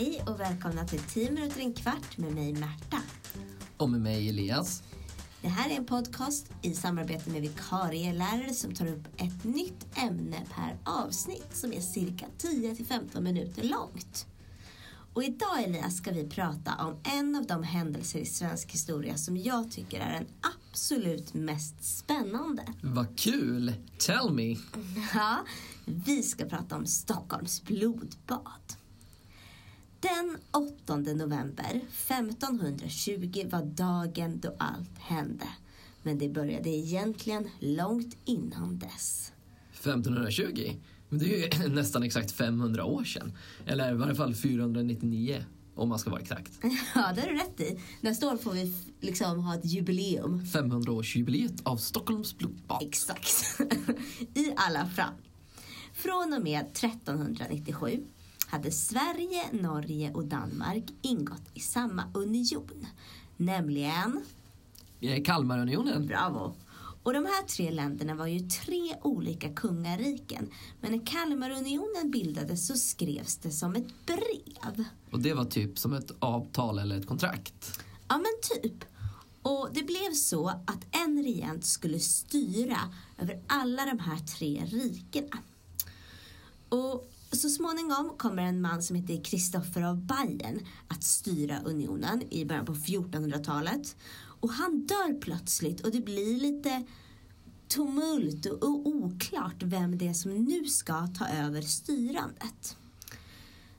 Hej och välkomna till 10 minuter en kvart med mig Märta. Och med mig Elias. Det här är en podcast i samarbete med vikarielärare som tar upp ett nytt ämne per avsnitt som är cirka 10 till 15 minuter långt. Och idag Elias ska vi prata om en av de händelser i svensk historia som jag tycker är den absolut mest spännande. Vad kul! Tell me! Ja, vi ska prata om Stockholms blodbad. Den 8 november 1520 var dagen då allt hände. Men det började egentligen långt innan dess. 1520? Men det är ju nästan exakt 500 år sedan. Eller i varje fall 499 om man ska vara exakt. Ja, det har du rätt i. Nästa år får vi liksom ha ett jubileum. 500-årsjubileet av Stockholms blodbad. Exakt. I alla fall. Från och med 1397 hade Sverige, Norge och Danmark ingått i samma union. Nämligen, Eh, Kalmarunionen. bravo. Och de här tre länderna var ju tre olika kungariken. Men när Kalmarunionen bildades så skrevs det som ett brev. Och det var typ som ett avtal eller ett kontrakt. Ja men typ. Och det blev så att en regent skulle styra över alla de här tre rikena. Och så småningom kommer en man som heter Kristoffer av Bayern att styra unionen i början på 1400-talet. Och han dör plötsligt och det blir lite tumult och oklart vem det är som nu ska ta över styrandet.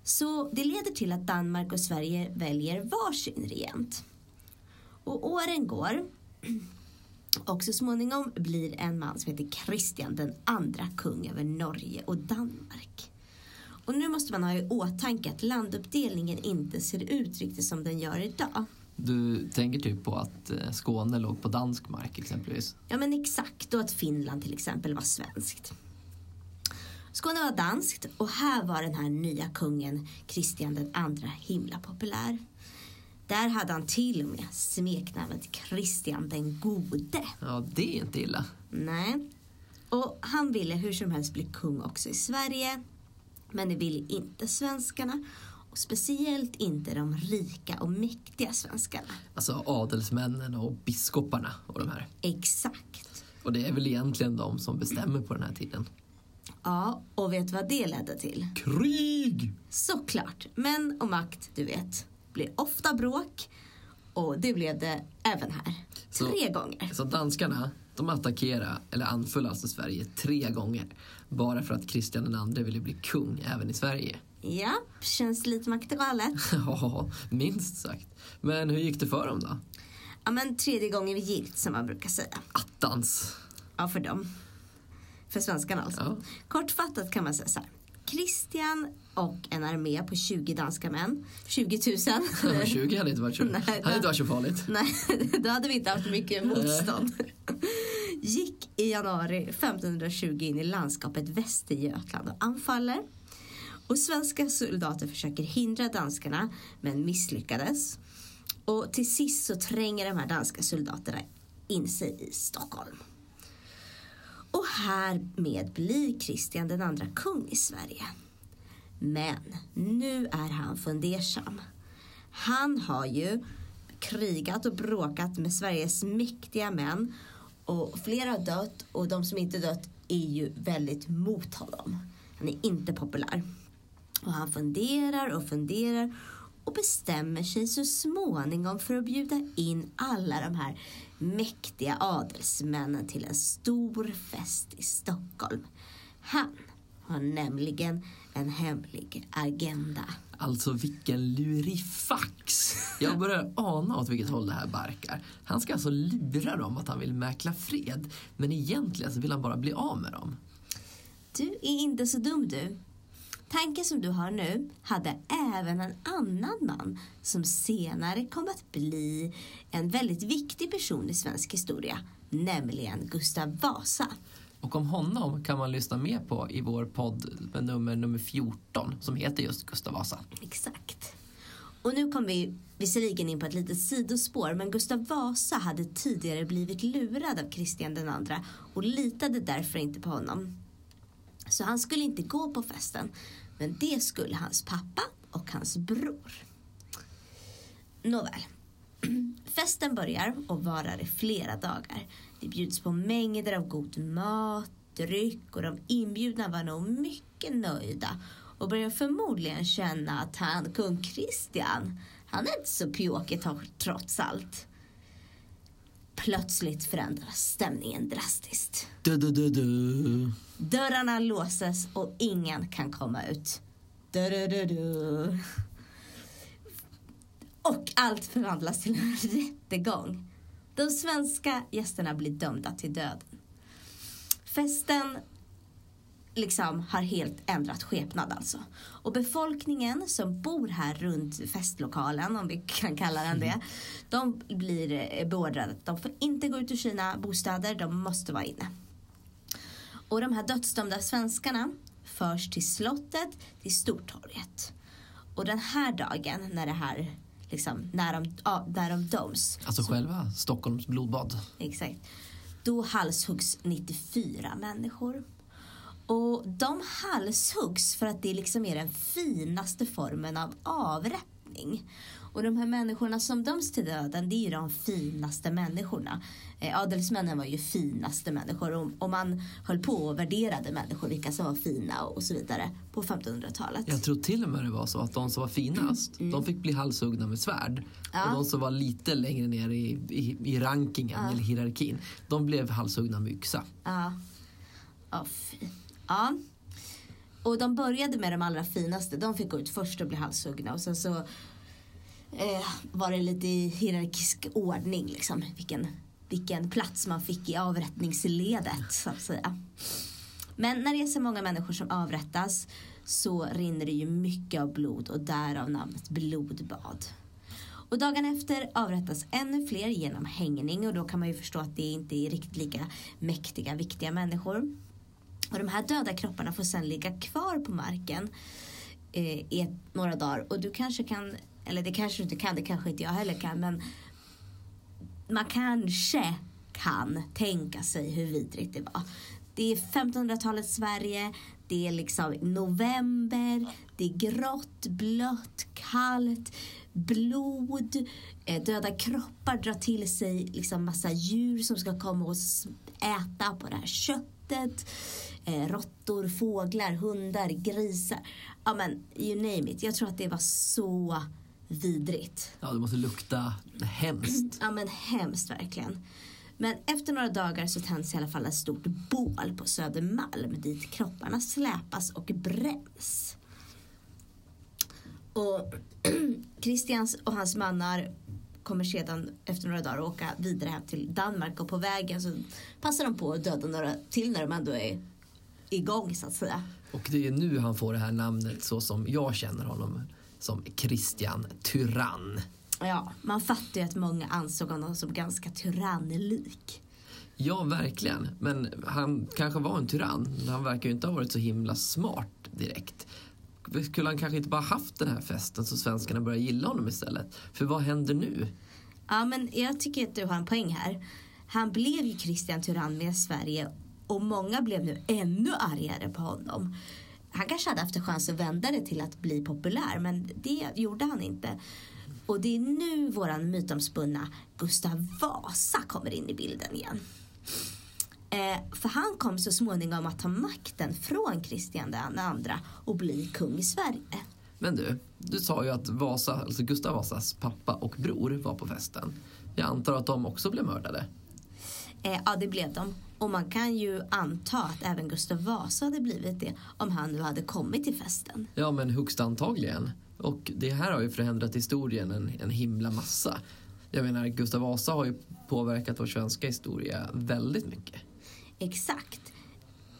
Så det leder till att Danmark och Sverige väljer varsin regent. Och åren går och så småningom blir en man som heter Kristian den andra kung över Norge och Danmark. Och nu måste man ha i åtanke att landuppdelningen inte ser ut riktigt som den gör idag. Du tänker typ på att eh, Skåne låg på dansk mark exempelvis. Ja men exakt, och att Finland till exempel var svenskt. Skåne var danskt och här var den här nya kungen Kristian den andra himla populär. Där hade han till och med smeknamnet Kristian den gode. Ja, det är inte illa. Nej. Och han ville hur som helst bli kung också i Sverige. Men det ville inte svenskarna. Och speciellt inte de rika och mäktiga svenskarna. Alltså adelsmännen och biskoparna och de här. Exakt. Och det är väl egentligen de som bestämmer på den här tiden. Ja, och vet vad det ledde till? Krig! Såklart. Män och makt, du vet, blir ofta bråk. Och det blev det även här. Så- Tre gånger. Så danskarna, de attackerade, eller anföll alltså Sverige tre gånger. Bara för att Kristian andre ville bli kung även i Sverige. Ja, känns lite maktgalet. Ja, minst sagt. Men hur gick det för dem då? Ja, men tredje gången vi gilt som man brukar säga. Attans! Ja, för dem. För svenskarna alltså. Ja. Kortfattat kan man säga så här. Kristian och en armé på 20 danska män. 20 000. 20 hade inte varit så, Nej, hade inte varit så farligt. Nej, då hade vi inte haft mycket motstånd. Gick i januari 1520 in i landskapet Västergötland och anfaller. Och svenska soldater försöker hindra danskarna men misslyckades. Och till sist så tränger de här danska soldaterna in sig i Stockholm. Och härmed blir Kristian den andra kung i Sverige. Men nu är han fundersam. Han har ju krigat och bråkat med Sveriges mäktiga män och flera har dött och de som inte dött är ju väldigt mot honom. Han är inte populär. Och han funderar och funderar och bestämmer sig så småningom för att bjuda in alla de här mäktiga adelsmännen till en stor fest i Stockholm. Han har nämligen en hemlig agenda. Alltså vilken lurifax! Jag börjar ana åt vilket håll det här barkar. Han ska alltså lura dem att han vill mäkla fred. Men egentligen så vill han bara bli av med dem. Du är inte så dum du. Tanken som du har nu hade även en annan man som senare kom att bli en väldigt viktig person i svensk historia, nämligen Gustav Vasa. Och om honom kan man lyssna mer på i vår podd med nummer, nummer 14 som heter just Gustav Vasa. Exakt. Och nu kom vi visserligen in på ett litet sidospår men Gustav Vasa hade tidigare blivit lurad av Kristian den andra och litade därför inte på honom. Så han skulle inte gå på festen. Men det skulle hans pappa och hans bror. Nåväl. Festen börjar och varar i flera dagar. Det bjuds på mängder av god mat, dryck och de inbjudna var nog mycket nöjda och börjar förmodligen känna att han, kung Kristian, han är inte så pjåkig trots allt. Plötsligt förändras stämningen drastiskt. Du, du, du, du. Dörrarna låses och ingen kan komma ut. Du, du, du, du. Och allt förvandlas till en rättegång. De svenska gästerna blir dömda till döden. Festen liksom har helt ändrat skepnad alltså. Och befolkningen som bor här runt festlokalen, om vi kan kalla den det, de blir beordrade. De får inte gå ut ur sina bostäder, de måste vara inne. Och de här dödsdömda svenskarna förs till slottet, till Stortorget. Och den här dagen när det här liksom, när de, ja, när de döms. Alltså själva Stockholms blodbad. Exakt. Då halshuggs 94 människor. Och de halshuggs för att det liksom är den finaste formen av avrättning. Och de här människorna som döms till döden, det är ju de finaste människorna. Eh, adelsmännen var ju finaste människor och, och man höll på och värderade människor, vilka som var fina och så vidare på 1500-talet. Jag tror till och med det var så att de som var finast, mm. de fick bli halshuggna med svärd. Ja. Och de som var lite längre ner i, i, i rankingen ja. eller hierarkin, de blev halshuggna med yxa. Ja. Oh, fy. Ja. Och de började med de allra finaste. De fick gå ut först och bli halshuggna. Och sen så eh, var det lite i hierarkisk ordning. Liksom, vilken, vilken plats man fick i avrättningsledet. Så att säga. Men när det är så många människor som avrättas så rinner det ju mycket av blod och därav namnet blodbad. Och dagen efter avrättas ännu fler genom hängning och då kan man ju förstå att det inte är riktigt lika mäktiga, viktiga människor. Och de här döda kropparna får sedan ligga kvar på marken eh, i ett, några dagar. Och du kanske kan, eller det kanske du inte kan, det kanske inte jag heller kan, men man kanske kan tänka sig hur vidrigt det var. Det är 1500-talets Sverige, det är liksom november, det är grått, blött, kallt, blod, eh, döda kroppar drar till sig liksom massa djur som ska komma och äta på det här köttet eh, råttor, fåglar, hundar, grisar. Ja men you name it. Jag tror att det var så vidrigt. Ja, det måste lukta hemskt. Ja men hemskt verkligen. Men efter några dagar så tänds i alla fall ett stort bål på Södermalm dit kropparna släpas och bränns. Och Christians och hans mannar kommer sedan efter några dagar åka vidare hem till Danmark och på vägen så passar de på att döda några till när de ändå är igång så att säga. Och det är nu han får det här namnet så som jag känner honom som Christian Tyrann. Ja, man fattar ju att många ansåg honom som ganska tyrannlik. Ja, verkligen. Men han kanske var en tyrann. Men han verkar ju inte ha varit så himla smart direkt. Skulle han kanske inte bara haft den här festen så svenskarna börjar gilla honom istället? För vad händer nu? Ja, men jag tycker att du har en poäng här. Han blev ju Christian Tyrann med Sverige och många blev nu ännu argare på honom. Han kanske hade haft en chans att vända det till att bli populär men det gjorde han inte. Och det är nu våran mytomspunna Gustav Vasa kommer in i bilden igen. Eh, för han kom så småningom att ta makten från Kristian II och bli kung i Sverige. Men du, du sa ju att Vasa, alltså Gustav Vasas pappa och bror var på festen. Jag antar att de också blev mördade? Eh, ja, det blev de. Och man kan ju anta att även Gustav Vasa hade blivit det om han nu hade kommit till festen. Ja, men högst antagligen. Och det här har ju förändrat historien en, en himla massa. Jag menar, Gustav Vasa har ju påverkat vår svenska historia väldigt mycket. Exakt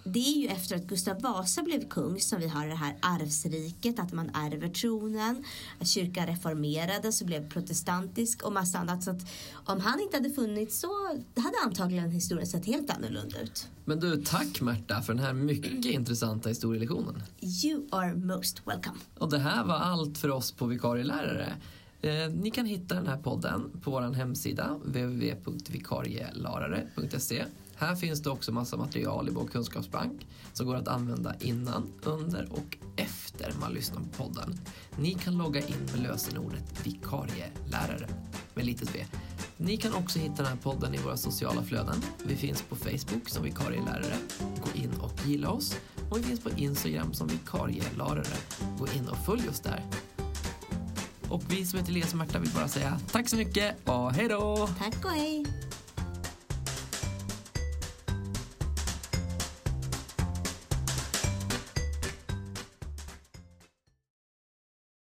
det är ju efter att Gustav Vasa blev kung som vi har det här arvsriket, att man ärver tronen, att kyrkan reformerades och blev protestantisk och massa annat. Så att om han inte hade funnits så hade antagligen historien sett helt annorlunda ut. Men du, tack Märta för den här mycket intressanta historielektionen. You are most welcome. Och det här var allt för oss på vikarielärare. Eh, ni kan hitta den här podden på vår hemsida www.vikarielarare.se här finns det också massa material i vår kunskapsbank som går att använda innan, under och efter man lyssnar på podden. Ni kan logga in med lösenordet vikarielärare med litet v. Ni kan också hitta den här podden i våra sociala flöden. Vi finns på Facebook som vikarielärare. Gå in och gilla oss. Och vi finns på Instagram som vikarielärare. Gå in och följ oss där. Och vi som heter Elias och Märta vill bara säga tack så mycket och hej då! Tack och hej!